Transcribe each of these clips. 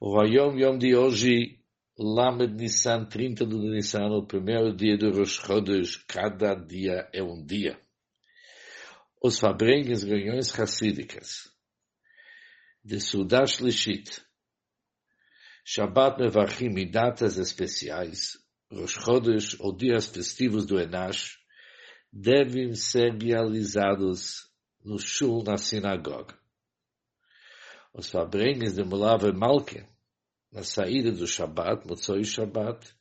O Vayom Yom de hoje, Lamed Nissan, 30 de Nissan, o primeiro dia do Rosh Chodesh, cada dia é um dia. Os fabrengues reuniões racídicas de Sudash Lishit, Shabbat Mevachim e datas especiais, Rosh Chodesh ou dias festivos do Enash, devem ser realizados no shul na sinagoga. Os fabrengues de Mulave Malke, na saída do Shabbat, Motzoi Shabbat,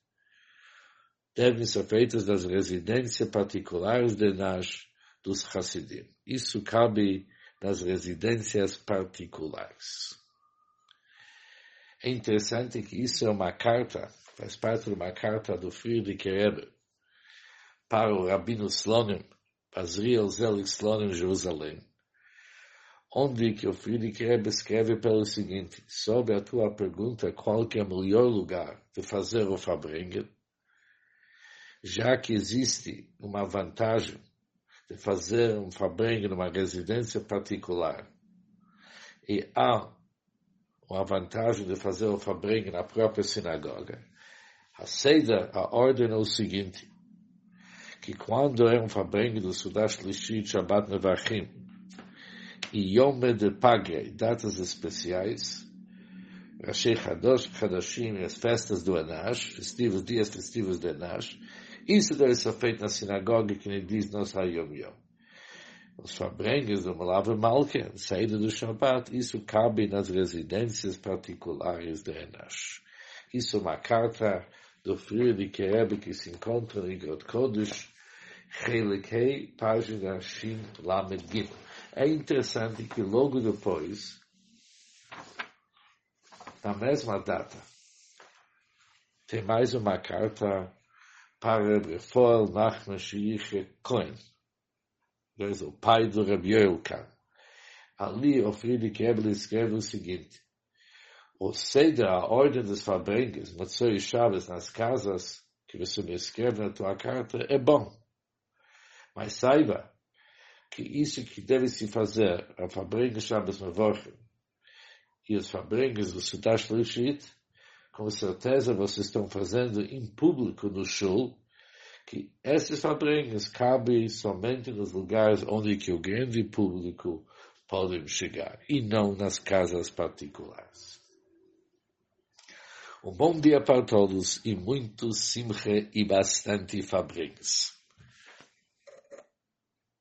devem ser feitas das residências particulares de Nash dos Hassidim. Isso cabe nas residências particulares. É interessante que isso é uma carta, faz parte de uma carta do Friedrich Rebbe para o Rabino Slonim, Azriel Zelig Slonim, Jerusalém, onde que o Friedrich Rebbe escreve pelo seguinte, sobre a tua pergunta qual que é o melhor lugar de fazer o Fabrengen, já que existe uma vantagem de fazer um Fabrengen numa residência particular, e há uma vantagem de fazer o Fabrengen na própria sinagoga, a seda, a ordem é o seguinte, que quando é um Fabrengen do Sudash Lishit Shabbat Nevachim, e Yom de Pagre, datas especiais, Rashi Hadosh, Hadoshim, as festas do Anash, festivos, dias festivos do Anash, isso deve ser feito na sinagoga que nem diz nos Hayom Yom. Os fabrengues do Malava Malke, saída do Shabbat, isso cabe nas residências particulares do Anash. Isso é uma carta do Friedrich Rebbe que se encontra em Grot Kodesh, Chelikei, página Shin Lamed Gimel. É interessante que logo depois, na mesma data, tem mais uma carta para Refoel Nachman Shiiche Cohen, o pai do Rabi Yoelkan. Ali o Friedrich Ebel escreve o seguinte, o Seder, a ordem dos fabrengues, Matsoi Chaves nas casas, que você me escreve na tua carta, é bom. Mas saiba, que isso que deve se fazer a Fabrenga Shabbos Mevorchim e os Fabrengas do Sudash Lishit, com certeza vocês estão fazendo em público no Shul, que esses Fabrengas cabem somente nos lugares onde que o grande público pode chegar, e não nas casas particulares. Um bom dia para todos e muito simche e bastante Fabrengas.